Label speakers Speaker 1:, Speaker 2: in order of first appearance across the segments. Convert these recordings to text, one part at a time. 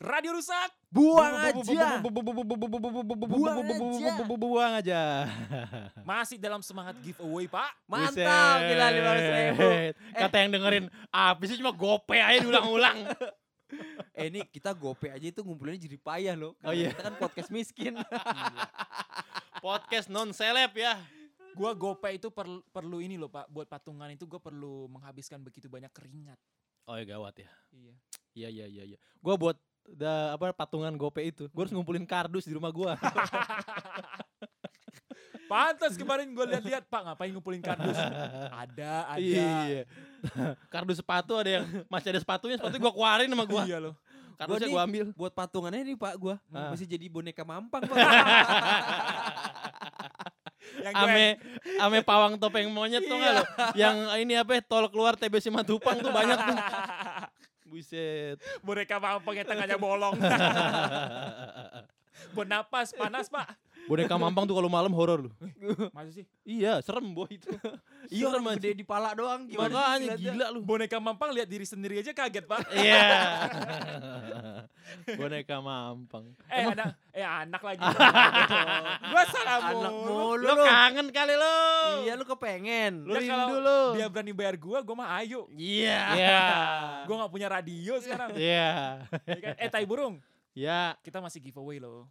Speaker 1: Radio rusak.
Speaker 2: Buang aja.
Speaker 3: Buang aja.
Speaker 1: Masih dalam semangat giveaway, Pak.
Speaker 2: Mantap gila lima ribu.
Speaker 3: Buset. Kata yang dengerin, apa sih cuma gope aja diulang-ulang.
Speaker 2: Eh ini kita gope aja itu ngumpulinnya jadi payah loh.
Speaker 3: Oh, iya.
Speaker 2: Kita kan podcast miskin.
Speaker 3: Podcast non seleb ya.
Speaker 1: Gua gope itu perlu perlu ini loh, Pak. Buat patungan itu gua perlu menghabiskan begitu banyak keringat.
Speaker 3: Oh ya gawat ya.
Speaker 1: Iya.
Speaker 3: Iya iya iya iya. Gua buat da, apa patungan gope itu, gua harus ngumpulin kardus di rumah gua.
Speaker 1: Pantas kemarin gua lihat-lihat, Pak, ngapain ngumpulin kardus? ada, ada.
Speaker 3: Iya. Kardus sepatu ada yang masih ada sepatunya, sepatu gua keluarin sama gua.
Speaker 1: Iya loh.
Speaker 3: Kardusnya gua ambil.
Speaker 2: Buat patungannya nih Pak gua
Speaker 3: Ah.
Speaker 2: masih jadi boneka mampang Pak.
Speaker 1: Yang gue
Speaker 3: Ame ame pawang topeng monyet tuh nggak lo? Yang ini apa ya, tol keluar TBC Matupang tuh banyak tuh. Buset.
Speaker 1: boneka mampang yang tengahnya bolong. Buat napas, panas, Pak.
Speaker 3: Boneka mampang tuh kalau malam horor lu.
Speaker 1: Masa sih?
Speaker 3: Iya, serem boy itu.
Speaker 2: Iya
Speaker 3: Serem
Speaker 2: orang
Speaker 3: aja.
Speaker 2: gede di pala doang gimana sih
Speaker 3: Makanya gila lu.
Speaker 1: Boneka mampang lihat diri sendiri aja kaget, Pak.
Speaker 3: Iya. Boneka mampang.
Speaker 1: Eh, anak, eh anak lagi. gua salah
Speaker 2: Anak
Speaker 1: mulu.
Speaker 3: Lu
Speaker 2: lu.
Speaker 3: kangen kali lu.
Speaker 2: Iya lu kepengen.
Speaker 3: Lu
Speaker 1: Udah kalau
Speaker 3: rindu lu.
Speaker 1: Dia berani bayar gua, gua mah ayo.
Speaker 2: Iya.
Speaker 3: Iya.
Speaker 1: Gua nggak punya radio sekarang.
Speaker 3: Iya.
Speaker 1: Ya kan? Eh, tai burung.
Speaker 3: Ya,
Speaker 1: Kita masih giveaway loh.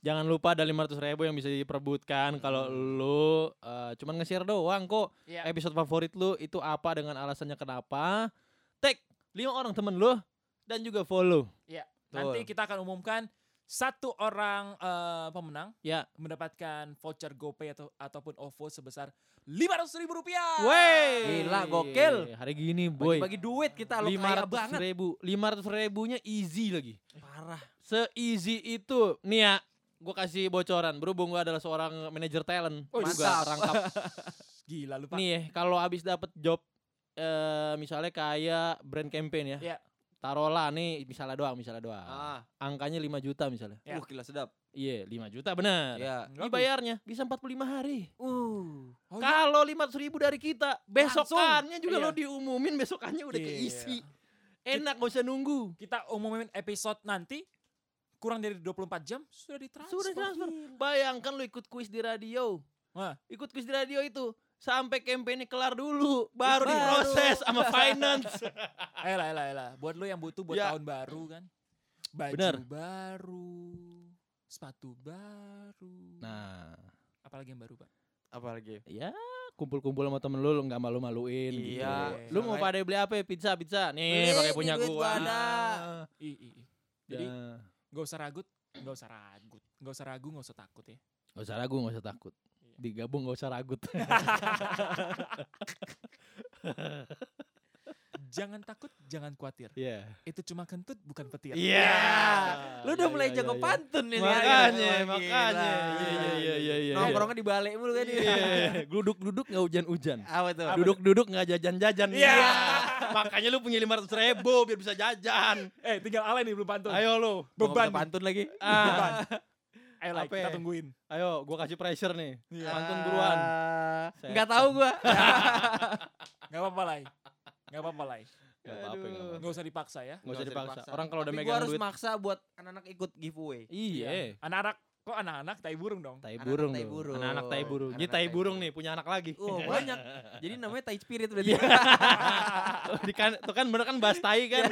Speaker 3: jangan lupa ada 500 ribu yang bisa diperebutkan kalau lu eh, cuman nge-share doang kok.
Speaker 1: Iya.
Speaker 3: Episode favorit lu itu apa dengan alasannya kenapa. Tag lima orang temen lu dan juga follow.
Speaker 1: Iya. Nanti kita akan umumkan satu orang eh, pemenang
Speaker 3: Ya.
Speaker 1: mendapatkan voucher GoPay atau ataupun OVO sebesar lima ratus ribu rupiah.
Speaker 3: Wey.
Speaker 2: Gila, gokil.
Speaker 3: Hari gini boy.
Speaker 2: Bagi-bagi duit kita lo
Speaker 3: lima
Speaker 2: kaya
Speaker 3: ratus
Speaker 2: banget.
Speaker 3: ribu, lima ratus ribunya easy lagi.
Speaker 2: Parah.
Speaker 3: Se-easy itu, nih ya, gue kasih bocoran. Berhubung gue adalah seorang manajer talent,
Speaker 1: Oh,
Speaker 3: juga rangkap.
Speaker 1: Gila lu Pak.
Speaker 3: nih ya, kalau abis dapet job, eh, misalnya kayak brand campaign ya,
Speaker 1: Iya.
Speaker 3: Taruhlah nih misalnya doang, misalnya doang.
Speaker 2: Ah,
Speaker 3: Angkanya 5 juta misalnya.
Speaker 1: Ya.
Speaker 2: uh gila sedap.
Speaker 3: Iya, 5 juta bener.
Speaker 2: Iya.
Speaker 3: Dibayarnya bisa 45 hari.
Speaker 2: Uh.
Speaker 1: Oh, iya.
Speaker 3: Kalau 500 ribu dari kita, besokannya juga
Speaker 1: Iya.
Speaker 3: lo diumumin besokannya udah
Speaker 1: Iya.
Speaker 3: keisi. Enak gak usah nunggu.
Speaker 1: Kita umumin episode nanti kurang dari 24 jam sudah ditransfer.
Speaker 3: Sudah transfer. Bayangkan lo ikut kuis di radio.
Speaker 1: Wah.
Speaker 3: Ikut kuis di radio itu sampai campaignnya kelar dulu, baru
Speaker 2: Baru.
Speaker 3: diproses sama finance.
Speaker 1: Ayolah, ayolah, ayolah. Buat lu yang butuh buat
Speaker 3: Ya.
Speaker 1: tahun baru kan. Baju
Speaker 3: Bener.
Speaker 1: baru. Sepatu baru.
Speaker 3: nah,
Speaker 1: Apalagi yang baru, Pak?
Speaker 2: Apalagi?
Speaker 3: ya kumpul-kumpul sama temen lu, lu nggak malu-maluin gitu.
Speaker 2: Iya.
Speaker 3: Lu mau pada beli apa ya? Pizza, pizza. Nih,
Speaker 2: Nih,
Speaker 3: pakai punya gua.
Speaker 2: ada.
Speaker 1: I. Jadi
Speaker 3: Ya.
Speaker 1: gak usah ragut, gak usah ragut. Gak usah ragu, gak usah takut ya.
Speaker 3: Gak usah ragu, gak usah takut.
Speaker 1: Iya.
Speaker 3: Digabung gak usah ragut.
Speaker 1: Jangan takut, jangan khawatir.
Speaker 3: Iya.
Speaker 1: Itu cuma kentut, bukan petir.
Speaker 3: Iya.
Speaker 2: Lu udah
Speaker 3: Iya,
Speaker 2: mulai
Speaker 3: iya,
Speaker 2: jago
Speaker 3: iya.
Speaker 2: pantun nih.
Speaker 3: Makanya,
Speaker 2: Wah,
Speaker 3: makanya.
Speaker 2: gila.
Speaker 3: Iya, iya, iya, iya, iya.
Speaker 2: Nongkrongnya di balik mulu kan
Speaker 3: Iya. Duduk-duduk gak hujan-hujan.
Speaker 2: Apa tuh?
Speaker 3: Duduk-duduk gak jajan-jajan.
Speaker 1: Iya.
Speaker 3: Makanya lu punya 500 ribu biar bisa jajan.
Speaker 1: Eh, tinggal Ale nih belum pantun.
Speaker 3: Ayo lu.
Speaker 1: Beban.
Speaker 2: bisa pantun lagi.
Speaker 3: Ah.
Speaker 1: Ayo lah,
Speaker 3: Apa
Speaker 1: kita
Speaker 3: ya?
Speaker 1: tungguin.
Speaker 3: Ayo, gua kasih pressure nih.
Speaker 1: Iya.
Speaker 3: Pantun buruan.
Speaker 2: Ah,
Speaker 3: Setan.
Speaker 2: Nggak tahu gua.
Speaker 1: Gak apa-apa lah. Gak apa-apa lah.
Speaker 3: Gak apa-apa, gak apa-apa.
Speaker 1: Gak usah dipaksa ya.
Speaker 3: Gak usah dipaksa. Orang kalau udah megang
Speaker 2: harus
Speaker 3: duit.
Speaker 2: maksa buat anak-anak ikut giveaway.
Speaker 3: Iya.
Speaker 1: Anak-anak, kok anak-anak tai burung dong?
Speaker 3: Tai
Speaker 2: Anak-anak
Speaker 3: burung
Speaker 2: tai
Speaker 3: dong.
Speaker 2: burung.
Speaker 3: Anak-anak tai burung. Jadi
Speaker 2: Anak-anak
Speaker 3: tai
Speaker 2: tai
Speaker 3: burung
Speaker 2: burung.
Speaker 3: nih punya anak lagi.
Speaker 2: Oh banyak. Jadi namanya tai spirit berarti.
Speaker 3: Iya. Di kan, itu kan bener kan bahas tai kan.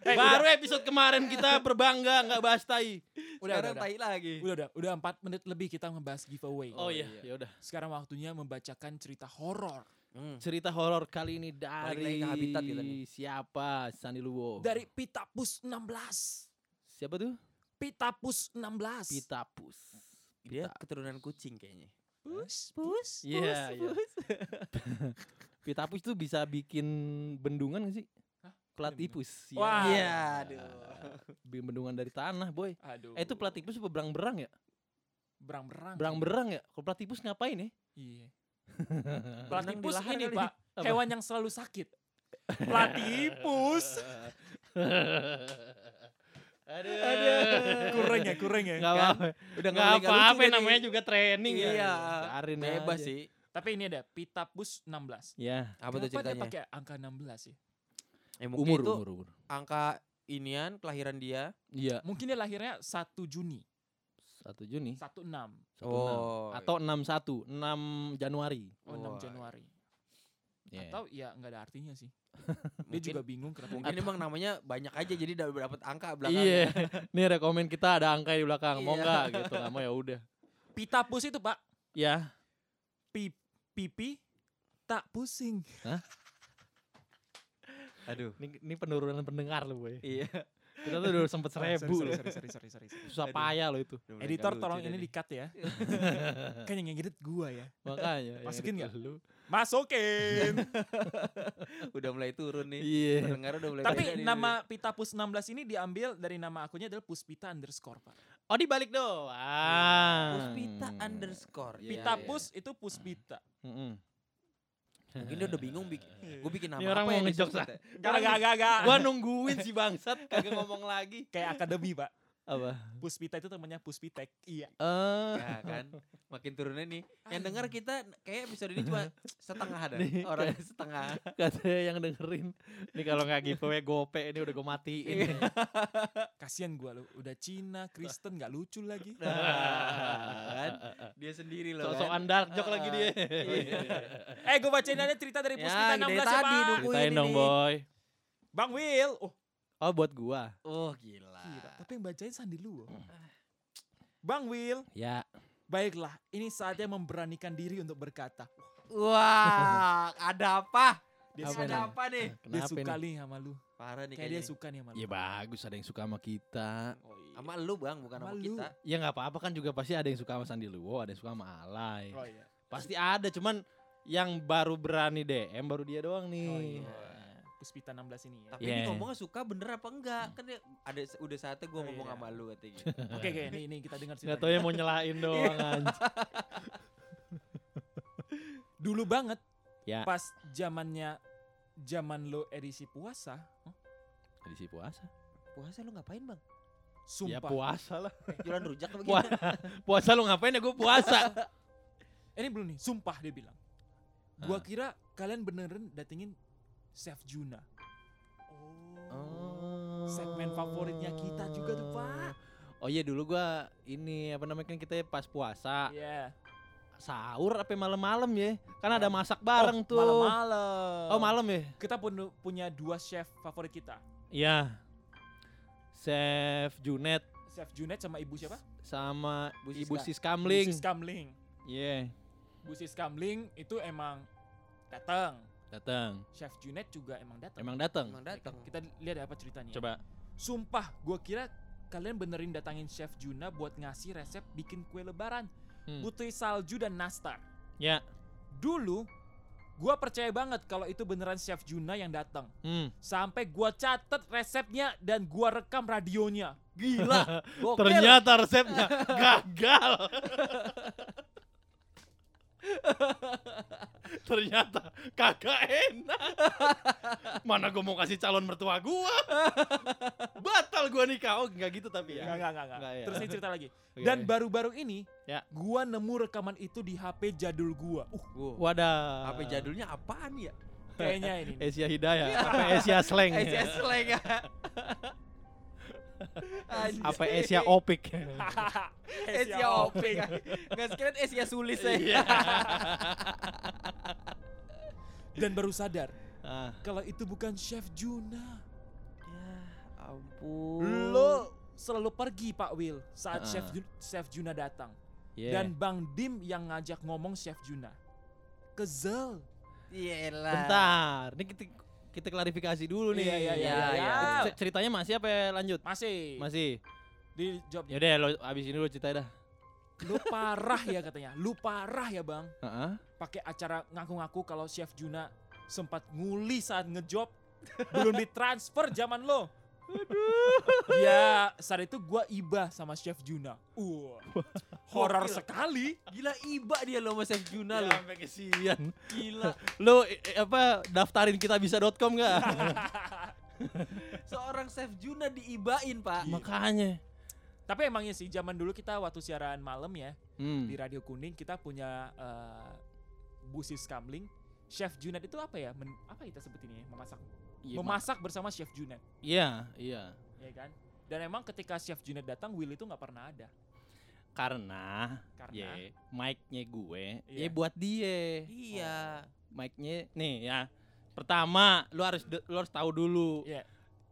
Speaker 1: Eh,
Speaker 3: Baru episode kemarin kita berbangga nggak bahas tai.
Speaker 1: Udah,
Speaker 2: Sekarang
Speaker 1: udah, udah.
Speaker 2: tai lagi.
Speaker 1: Udah, udah, udah 4 menit lebih kita ngebahas giveaway.
Speaker 3: Oh, iya,
Speaker 2: iya.
Speaker 3: ya udah.
Speaker 1: Sekarang waktunya membacakan cerita horor
Speaker 2: Hmm.
Speaker 3: Cerita horor kali ini dari
Speaker 2: ke Habitat kita nih.
Speaker 3: siapa? Sandi Luwo.
Speaker 1: dari Pitapus 16.
Speaker 3: siapa tuh?
Speaker 1: Pitapus 16.
Speaker 3: Pitapus.
Speaker 2: Dia
Speaker 3: Pita-
Speaker 2: keturunan kucing kayaknya.
Speaker 1: Pus, pus.
Speaker 3: Iya, iya. Pitapus tuh bisa bikin bendungan gak sih?
Speaker 1: Hah?
Speaker 3: Platipus. Ya.
Speaker 1: Wah.
Speaker 2: Iya, aduh.
Speaker 3: Bikin bendungan dari tanah, boy.
Speaker 1: Aduh.
Speaker 3: Eh itu platipus apa berang-berang ya?
Speaker 1: berang-berang.
Speaker 3: Berang-berang ya? Kalau platipus ngapain ya?
Speaker 1: Iya. Platipus ini. Pak.
Speaker 3: Apa?
Speaker 1: Hewan yang selalu sakit. Platipus.
Speaker 3: Aduh.
Speaker 1: kurang ya, kurang ya.
Speaker 3: Nggak
Speaker 2: Kan?
Speaker 3: apa-apa.
Speaker 2: Udah
Speaker 3: nggak apa-apa namanya juga training ya.
Speaker 2: Iya.
Speaker 3: Biarin
Speaker 2: Bebas
Speaker 3: aja.
Speaker 2: sih.
Speaker 1: Tapi ini ada Pitapus 16.
Speaker 3: Ya.
Speaker 2: Apa tuh
Speaker 1: Kenapa dia
Speaker 2: ceritanya?
Speaker 1: pakai angka 16 ya?
Speaker 2: Eh, mungkin
Speaker 3: Umur,
Speaker 2: itu
Speaker 3: umur, umur.
Speaker 2: angka inian kelahiran dia.
Speaker 3: Iya,
Speaker 1: Mungkin dia lahirnya 1 Juni,
Speaker 3: 1 Juni.
Speaker 1: 16.
Speaker 3: 16.
Speaker 2: Oh.
Speaker 3: Atau 61, 6 Januari.
Speaker 1: Oh, 6
Speaker 2: Wah.
Speaker 1: Januari.
Speaker 3: Iya.
Speaker 1: Atau ya nggak ada artinya sih. Dia juga bingung kenapa.
Speaker 2: Mungkin emang namanya banyak aja jadi udah dapat angka
Speaker 3: Iya.
Speaker 2: belakangnya.
Speaker 3: Nih rekomen kita ada angka di belakang. Mau
Speaker 2: Iya.
Speaker 3: enggak gitu? Nggak mau ya udah.
Speaker 1: Pitapus itu, Pak.
Speaker 3: Ya.
Speaker 1: Pi pipi tak pusing.
Speaker 2: Aduh.
Speaker 3: Ini, ini penurunan pendengar loh, boy.
Speaker 2: Iya.
Speaker 3: Kita tuh udah sempet seribu
Speaker 1: sorry,
Speaker 3: loh.
Speaker 1: sorry, sorry, sorry, sorry, sorry.
Speaker 3: Susah payah loh itu.
Speaker 1: Editor
Speaker 2: nggak
Speaker 1: tolong ini
Speaker 2: dah
Speaker 1: di cut ya. kan yang ngedit gua ya.
Speaker 3: Makanya. yang
Speaker 1: Masukin
Speaker 3: edit
Speaker 1: nggak?
Speaker 3: Lu.
Speaker 1: Masukin.
Speaker 2: Udah mulai turun nih.
Speaker 3: Iya.
Speaker 2: Pendengar udah mulai
Speaker 1: Tapi
Speaker 2: nih.
Speaker 1: nama Pitapus 16 ini diambil dari nama akunnya adalah Puspita underscore, Pak.
Speaker 3: Oh dibalik doang.
Speaker 2: Puspita underscore. Iya,
Speaker 1: Pitapus itu Puspita.
Speaker 3: Mm-mm.
Speaker 2: iya. Mungkin dia udah bingung bikin. Gue bikin nama
Speaker 3: Ini orang
Speaker 2: apa
Speaker 3: mau
Speaker 2: ya
Speaker 3: ngejok,
Speaker 2: Puspita?
Speaker 1: Gak, gak, gak, gak.
Speaker 3: Gua nungguin si bangsat kagak ngomong lagi.
Speaker 1: Kayak akademi, Pak.
Speaker 3: Apa?
Speaker 1: Puspita itu temannya Puspitek. Iya.
Speaker 3: Eh,
Speaker 2: Ya kan. Makin turunnya nih. Yang dengar kita kayak episode ini cuma setengah ada.
Speaker 3: Nih,
Speaker 2: Orang setengah.
Speaker 3: katanya yang dengerin. Ini kalau nggak giveaway gope ini udah gue matiin. nih.
Speaker 1: Kasian gua lu. Udah Cina, Kristen gak lucu lagi.
Speaker 2: Nah, kan. Dia sendiri loh
Speaker 3: Sok-sokan
Speaker 2: kan.
Speaker 3: dark joke lagi dia.
Speaker 2: Iya.
Speaker 1: Eh, gue bacain aja cerita dari
Speaker 2: Ya,
Speaker 1: Puspita
Speaker 2: dari
Speaker 1: 16 ya,
Speaker 2: tadi
Speaker 1: Pak.
Speaker 3: Ceritain dong
Speaker 2: ini.
Speaker 3: boy.
Speaker 1: Bang Will. Oh,
Speaker 3: Oh buat gua.
Speaker 2: Oh gila.
Speaker 1: gila. Tapi yang bacain Sandi Luo. Bang Will,
Speaker 3: Ya.
Speaker 1: baiklah. Ini saatnya memberanikan diri untuk berkata.
Speaker 2: Wah, ada apa?
Speaker 1: Dia
Speaker 3: Apa?
Speaker 2: Ada apa nih?
Speaker 1: dia
Speaker 3: Kenapa
Speaker 1: suka
Speaker 3: nih?
Speaker 1: nih sama lu.
Speaker 2: Parah nih
Speaker 1: Kayak dia suka nih sama lu.
Speaker 3: Ya bagus ada yang suka sama kita.
Speaker 1: Oh, iya.
Speaker 2: Sama lu bang, bukan
Speaker 1: Sama
Speaker 2: kita.
Speaker 3: Ya nggak apa-apa kan juga pasti ada yang suka sama Sandi Luwo, ada yang suka sama Alay.
Speaker 1: Oh iya.
Speaker 3: Pasti ada, cuman yang baru berani DM baru dia doang nih.
Speaker 1: Oh iya. Puspita 16 ini ya.
Speaker 2: Tapi
Speaker 3: Yeah.
Speaker 2: ini ngomongnya suka bener apa enggak? Kan dia ada udah saatnya gue
Speaker 1: Oh,
Speaker 2: ngomong
Speaker 1: iya.
Speaker 2: sama lu katanya.
Speaker 1: Oke, oke. Ini, ini kita dengar ceritanya.
Speaker 3: tahu ya mau nyelain doang anjing.
Speaker 1: Dulu banget.
Speaker 3: Ya.
Speaker 1: Pas zamannya zaman lo edisi puasa. huh?
Speaker 3: Edisi puasa.
Speaker 2: Puasa lu ngapain bang?
Speaker 3: Ya
Speaker 1: Sumpah.
Speaker 3: puasa lah.
Speaker 2: Jualan rujak apa
Speaker 3: Puasa. Puasa lu ngapain ya gue puasa.
Speaker 1: ini belum nih. Sumpah dia bilang. Gua
Speaker 3: Ah.
Speaker 1: kira kalian beneran datengin Chef Juna.
Speaker 3: Oh.
Speaker 1: Segmen favoritnya kita juga tuh, Pak.
Speaker 3: Oh iya dulu gua ini apa namanya kan kita pas puasa
Speaker 1: Iya.
Speaker 3: sahur apa malam-malam ya kan ada masak bareng
Speaker 1: Oh,
Speaker 3: tuh
Speaker 1: Malam-malam.
Speaker 3: oh malam ya
Speaker 1: Kita pun punya dua chef favorit kita.
Speaker 3: iya chef Junet
Speaker 1: Chef Junet sama Ibu siapa?
Speaker 3: sama
Speaker 2: Bu
Speaker 3: ibu
Speaker 2: Siska.
Speaker 3: Sis Kamling
Speaker 1: Bu Sis Kamling.
Speaker 3: iya
Speaker 1: Bu Sis Kamling itu emang datang.
Speaker 3: Datang
Speaker 1: Chef Junet juga emang datang.
Speaker 3: emang datang
Speaker 2: Emang datang.
Speaker 1: Kita lihat apa ceritanya.
Speaker 3: coba
Speaker 1: Sumpah, gua kira kalian benerin datangin Chef Juna buat ngasih resep bikin kue lebaran.
Speaker 3: Hmm.
Speaker 1: Putri salju dan nastar.
Speaker 3: ya
Speaker 1: Dulu gua percaya banget kalau itu beneran Chef Juna yang datang.
Speaker 3: hmm.
Speaker 1: Sampai gua catet resepnya dan gua rekam radionya.
Speaker 2: Gila.
Speaker 3: Ternyata resepnya gagal ternyata kagak enak mana gue mau kasih calon mertua gua batal gua nikah oh enggak gitu tapi ya
Speaker 1: Enggak, enggak, enggak, enggak.
Speaker 3: Enggak ya.
Speaker 1: Terus ini cerita lagi. Dan baru-baru ini,
Speaker 3: Ya.
Speaker 1: gua nemu rekaman itu di HP jadul gua. Uh,
Speaker 2: Wow.
Speaker 3: wadah
Speaker 2: HP jadulnya apaan ya?
Speaker 1: kayaknya ini.
Speaker 3: Asia Hidayah apa Asia Slang
Speaker 2: Asia slang ya.
Speaker 3: apa Asia Opik
Speaker 2: Asia Opik. Nggak sekalian Asia sulis ya.
Speaker 3: Iya.
Speaker 1: Dan baru sadar
Speaker 3: Ah,
Speaker 1: kalau itu bukan Chef Juna.
Speaker 2: Ya ampun.
Speaker 1: Lo selalu pergi Pak Will saat
Speaker 3: Ah.
Speaker 1: Chef Ju- Chef Juna datang.
Speaker 3: yeah.
Speaker 1: Dan Bang Dim yang ngajak ngomong Chef Juna. Kezel.
Speaker 2: Yelah.
Speaker 3: bentar ini kita kita klarifikasi dulu nih
Speaker 1: Iya, iya, iya,
Speaker 2: iya, iya.
Speaker 3: C- ceritanya masih apa ya lanjut
Speaker 1: Masih.
Speaker 3: masih
Speaker 1: Di job.
Speaker 3: ya udah lo abis ini lo ceritain dah
Speaker 1: Lu parah ya katanya. Lu parah ya Bang.
Speaker 3: Heeh.
Speaker 1: Pakai acara ngaku-ngaku kalau Chef Juna sempat nguli saat ngejob. Belum ditransfer zaman lo. Ya saat itu gua iba sama Chef Juna. Uh, horor sekali.
Speaker 2: Gila iba dia lo sama Chef Juna lo.
Speaker 3: sampai kesian
Speaker 2: Gila.
Speaker 3: lo eh, eh, apa daftarin kita bisa.com nggak
Speaker 2: Seorang Chef Juna diibain, Pak.
Speaker 3: makanya
Speaker 1: Tapi emangnya sih zaman dulu kita waktu siaran malam ya
Speaker 3: hmm.
Speaker 1: di Radio Kuning kita punya eh, Busis Kamling. Chef Junet itu apa ya? Men- apa kita sebut ini ya? Memasak.
Speaker 3: Iya,
Speaker 1: bersama Chef Junet.
Speaker 3: iya iya
Speaker 1: ya kan? Dan emang ketika Chef Junet datang, Will itu nggak pernah ada.
Speaker 3: Karena
Speaker 1: Karena
Speaker 3: ya mic-nya gue
Speaker 1: Iya.
Speaker 3: ya buat dia.
Speaker 2: Iya.
Speaker 3: Mic-nya nih ya. Pertama, lu harus lu harus tahu dulu.
Speaker 1: Iya.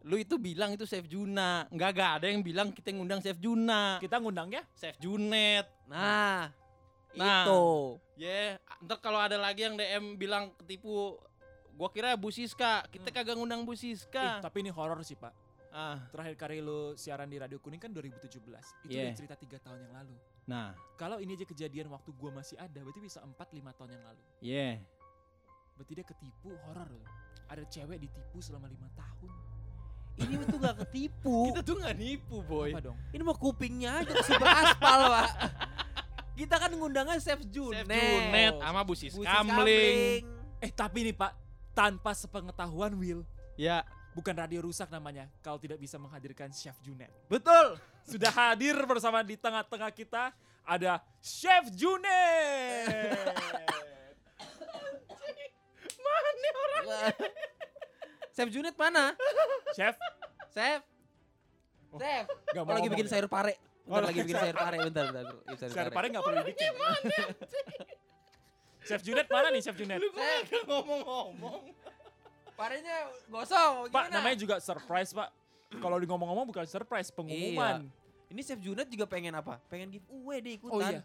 Speaker 3: Lu itu bilang itu Chef Juna. Enggak enggak ada yang bilang kita ngundang Chef Juna.
Speaker 1: kita ngundangnya
Speaker 3: Chef Junet.
Speaker 2: Nah,
Speaker 3: Nah.
Speaker 2: itu.
Speaker 3: Ya, ntar kalau ada lagi yang DM bilang ketipu, gua kira Bu Siska. Kita
Speaker 1: Hmm.
Speaker 3: kagak ngundang Bu
Speaker 1: Ih,
Speaker 3: Siska.
Speaker 1: tapi ini horor sih, Pak.
Speaker 3: Ah,
Speaker 1: Terakhir kali lu siaran di Radio Kuning kan 2017. Itu
Speaker 3: Iya.
Speaker 1: udah cerita tiga tahun yang lalu.
Speaker 3: nah,
Speaker 1: Kalau ini aja kejadian waktu gua masih ada, berarti bisa 4 5 tahun yang lalu.
Speaker 3: yeah.
Speaker 1: Berarti dia ketipu horor loh. Ada cewek ditipu selama lima tahun.
Speaker 2: Ini tuh gak ketipu.
Speaker 3: Kita tuh nggak nipu, boy.
Speaker 1: Apa dong?
Speaker 2: Ini mah kupingnya aja super aspal, Pak. Kita kan ngundangnya Chef Junet.
Speaker 3: Chef Junet sama Bu
Speaker 2: Bu
Speaker 3: Siska
Speaker 2: Sis
Speaker 3: Kamling.
Speaker 1: Eh tapi nih Pak, tanpa sepengetahuan Will,
Speaker 3: Ya,
Speaker 1: bukan radio rusak namanya kalau tidak bisa menghadirkan Chef Junet.
Speaker 2: Betul.
Speaker 1: Sudah hadir bersama di tengah-tengah kita ada Chef Junet.
Speaker 2: Chef Junet mana?
Speaker 1: Chef,
Speaker 2: Chef.
Speaker 1: Oh,
Speaker 2: Chef.
Speaker 1: nggak
Speaker 2: Oh,
Speaker 1: mau
Speaker 2: lagi bikin
Speaker 1: ya?
Speaker 2: sayur pare.
Speaker 1: Oh,
Speaker 2: Bentar lagi bikin sayur pare, bentar, bentar. bentar. Sayur
Speaker 1: Sayur
Speaker 2: pare.
Speaker 1: nggak perlu dibikin. Chef Junet mana nih Chef Junet?
Speaker 2: Chef,
Speaker 3: ngomong-ngomong.
Speaker 2: parenya gosong.
Speaker 1: Pak,
Speaker 2: gimana?
Speaker 1: namanya juga surprise Pak. Kalau di ngomong-ngomong bukan surprise, pengumuman.
Speaker 2: Ini Chef Junet juga pengen apa? Pengen giveaway deh ikutan.
Speaker 1: Oh iya.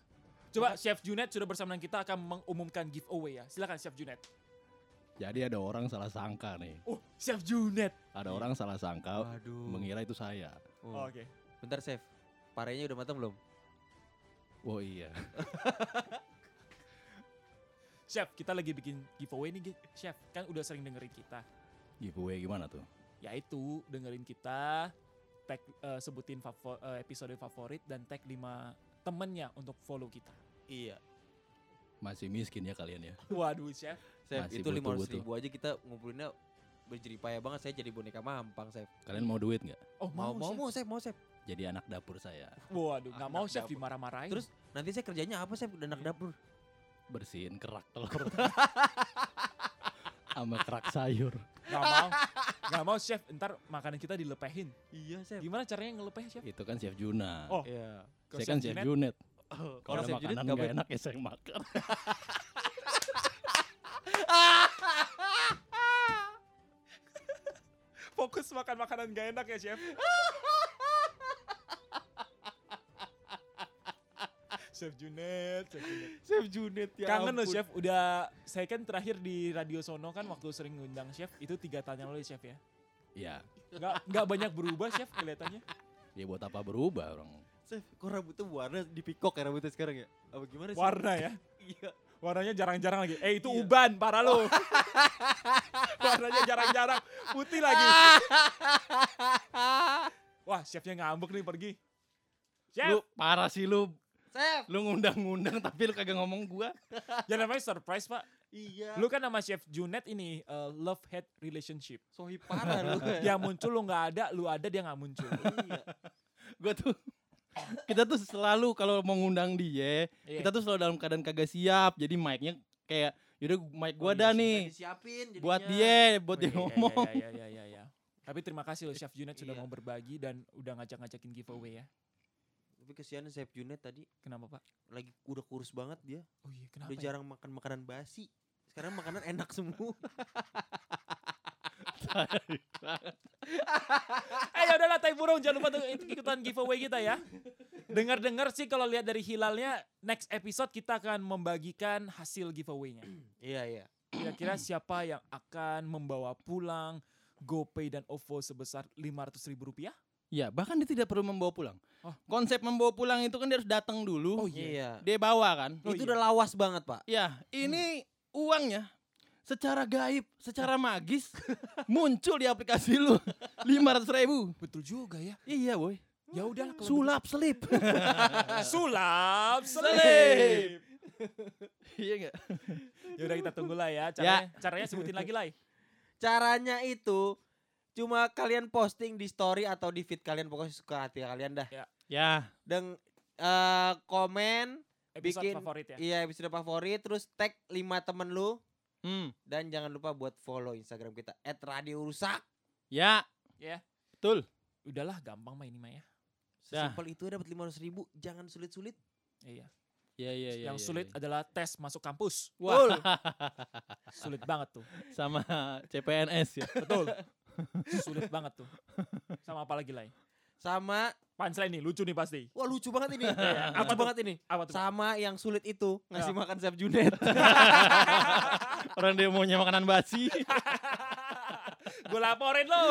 Speaker 1: Coba Chef Junet sudah bersama dengan kita akan mengumumkan giveaway ya. Silakan Chef Junet.
Speaker 4: Jadi ada orang salah sangka nih.
Speaker 1: Oh, Chef Junet.
Speaker 4: Ada orang salah sangka
Speaker 2: Waduh.
Speaker 4: mengira itu saya.
Speaker 2: Oh.
Speaker 1: Oke.
Speaker 2: Bentar Chef. Parenya udah matang belum?
Speaker 4: Oh iya.
Speaker 1: Chef, kita lagi bikin giveaway nih, Chef. Kan udah sering dengerin kita.
Speaker 4: Giveaway gimana tuh?
Speaker 1: Yaitu dengerin kita, tag eh, sebutin favo- eh, episode favorit dan tag 5 temennya untuk follow kita.
Speaker 2: Iya.
Speaker 4: Masih miskin ya kalian ya.
Speaker 1: Waduh, Chef.
Speaker 2: Chef,
Speaker 4: Masih
Speaker 2: itu lima
Speaker 4: butuh-butuh.
Speaker 2: ribu aja kita ngumpulinnya berjeripaya banget. Saya jadi boneka mampang, Chef.
Speaker 4: Kalian mau duit nggak?
Speaker 1: Oh,
Speaker 2: Mau,
Speaker 1: mau,
Speaker 2: mau,
Speaker 1: Chef.
Speaker 2: mau, Chef.
Speaker 4: Jadi anak dapur saya.
Speaker 1: Waduh, nggak mau Chef dimarah-marahin.
Speaker 2: Terus nanti saya kerjanya apa, Chef? Udah anak
Speaker 1: Iya.
Speaker 2: dapur.
Speaker 4: Bersihin kerak telur. Sama kerak sayur.
Speaker 1: nggak mau. Nggak mau, Chef. Ntar makanan kita dilepehin.
Speaker 2: Iya, Chef.
Speaker 1: Gimana caranya ngelepeh, Chef?
Speaker 4: Itu kan Chef Juna.
Speaker 1: Oh,
Speaker 2: Iya.
Speaker 4: Saya kan Chef
Speaker 1: Junet.
Speaker 2: Kalau Chef Junet nggak boleh-
Speaker 4: enak ya saya makan.
Speaker 1: Fokus makan makanan gak enak ya, Chef. Chef Junet, Chef Junet.
Speaker 2: Chef Junet ya
Speaker 1: Kangen loh. Chef, udah saya kan terakhir di Radio Sono kan waktu sering ngundang Chef itu tiga tahun yang lalu ya, Chef ya.
Speaker 4: Ya,
Speaker 1: Nggak nggak banyak berubah Chef kelihatannya.
Speaker 4: ya buat apa berubah orang.
Speaker 2: Chef, kok rambutnya warna di pikok ya rambutnya sekarang ya? Apa gimana sih?
Speaker 1: Warna ya,
Speaker 2: Iya.
Speaker 1: warnanya jarang-jarang lagi. Eh itu
Speaker 2: Iya.
Speaker 1: uban, parah lo. warnanya jarang-jarang, putih lagi. Wah chefnya ngambek nih pergi. Chef,
Speaker 4: Lu parah sih lu.
Speaker 2: Chef.
Speaker 4: Lu ngundang-ngundang tapi lu kagak ngomong gua.
Speaker 1: ya namanya surprise pak.
Speaker 2: Iya.
Speaker 1: Lu kan nama Chef Junet ini uh, love hate relationship.
Speaker 2: sohi parah lu.
Speaker 1: Yang muncul lu nggak ada, lu ada dia nggak muncul.
Speaker 2: iya.
Speaker 4: Gua tuh kita tuh selalu kalau mau ngundang dia,
Speaker 1: Iya.
Speaker 4: kita tuh selalu dalam keadaan kagak siap. Jadi mic-nya kayak yaudah mic gua
Speaker 1: Oh, iya
Speaker 4: dah
Speaker 1: sih.
Speaker 4: nih.
Speaker 2: Disiapin jadinya.
Speaker 4: Buat dia, buat
Speaker 1: Oh,
Speaker 4: dia
Speaker 1: iya, iya,
Speaker 4: ngomong.
Speaker 1: Iya, iya, iya, iya. Tapi terima kasih loh Chef Junet sudah
Speaker 2: Iya.
Speaker 1: mau berbagi dan udah ngajak-ngajakin giveaway ya.
Speaker 2: Tapi kesian Chef Junet tadi
Speaker 1: Kenapa Pak?
Speaker 2: lagi udah kurus banget dia.
Speaker 1: Oh iya, kenapa?
Speaker 2: Udah
Speaker 1: ya?
Speaker 2: jarang makan makanan basi. Sekarang makanan enak semua.
Speaker 1: Eh ya udahlah Tai Burung jangan lupa ikutan giveaway kita ya. Dengar-dengar sih kalau lihat dari hilalnya next episode kita akan membagikan hasil giveaway-nya.
Speaker 2: iya, iya.
Speaker 1: Kira-kira siapa yang akan membawa pulang GoPay dan OVO sebesar 500 ribu rupiah?
Speaker 4: Ya, bahkan dia tidak perlu membawa pulang.
Speaker 1: Oh.
Speaker 4: Konsep membawa pulang itu kan dia harus datang dulu.
Speaker 1: Oh
Speaker 2: Iya.
Speaker 4: Dia bawa kan.
Speaker 1: Oh,
Speaker 2: itu
Speaker 1: iya.
Speaker 2: udah lawas banget, Pak.
Speaker 4: Ya, ini uangnya secara gaib, secara magis muncul di aplikasi lu 500 ribu.
Speaker 1: Betul juga ya.
Speaker 4: Iya, boy.
Speaker 1: Ya udah
Speaker 4: Sulap selip.
Speaker 1: sulap Selip.
Speaker 4: iya enggak?
Speaker 1: Ya udah kita tunggulah ya. Caranya, caranya sebutin lagi lah.
Speaker 2: Caranya itu cuma kalian posting di story atau di feed kalian pokoknya suka hati kalian dah.
Speaker 4: Ya,
Speaker 2: Dan eh, komen
Speaker 1: Episode
Speaker 2: Bikin-
Speaker 1: favorit ya.
Speaker 2: iya episode favorit terus tag 5 temen lu
Speaker 4: hmm,
Speaker 2: dan jangan lupa buat follow Instagram kita @radiorusak.
Speaker 4: ya,
Speaker 1: Ya.
Speaker 4: betul.
Speaker 1: Udahlah gampang mah ini mah ya.
Speaker 3: Dah.
Speaker 2: Simpel itu dapat 500 ribu, jangan sulit-sulit.
Speaker 1: Iya.
Speaker 3: Iya iya iya.
Speaker 1: Yang
Speaker 3: iya,
Speaker 1: sulit
Speaker 3: iya.
Speaker 1: adalah tes masuk kampus.
Speaker 3: Wah,
Speaker 1: Sulit banget tuh.
Speaker 3: sama CPNS ya.
Speaker 1: Betul. Sulit banget tuh. Sama apa lagi lain?
Speaker 2: Sama,
Speaker 1: Punchline nih, lucu nih pasti.
Speaker 2: wah lucu banget ini.
Speaker 1: Apa
Speaker 2: lucu
Speaker 1: tuh?
Speaker 2: banget ini.
Speaker 1: Apa tuh?
Speaker 2: Sama yang sulit itu, ngasih
Speaker 1: Ya.
Speaker 2: makan Chef Junet.
Speaker 3: Orang dia maunya makanan basi.
Speaker 1: Gue laporin lo.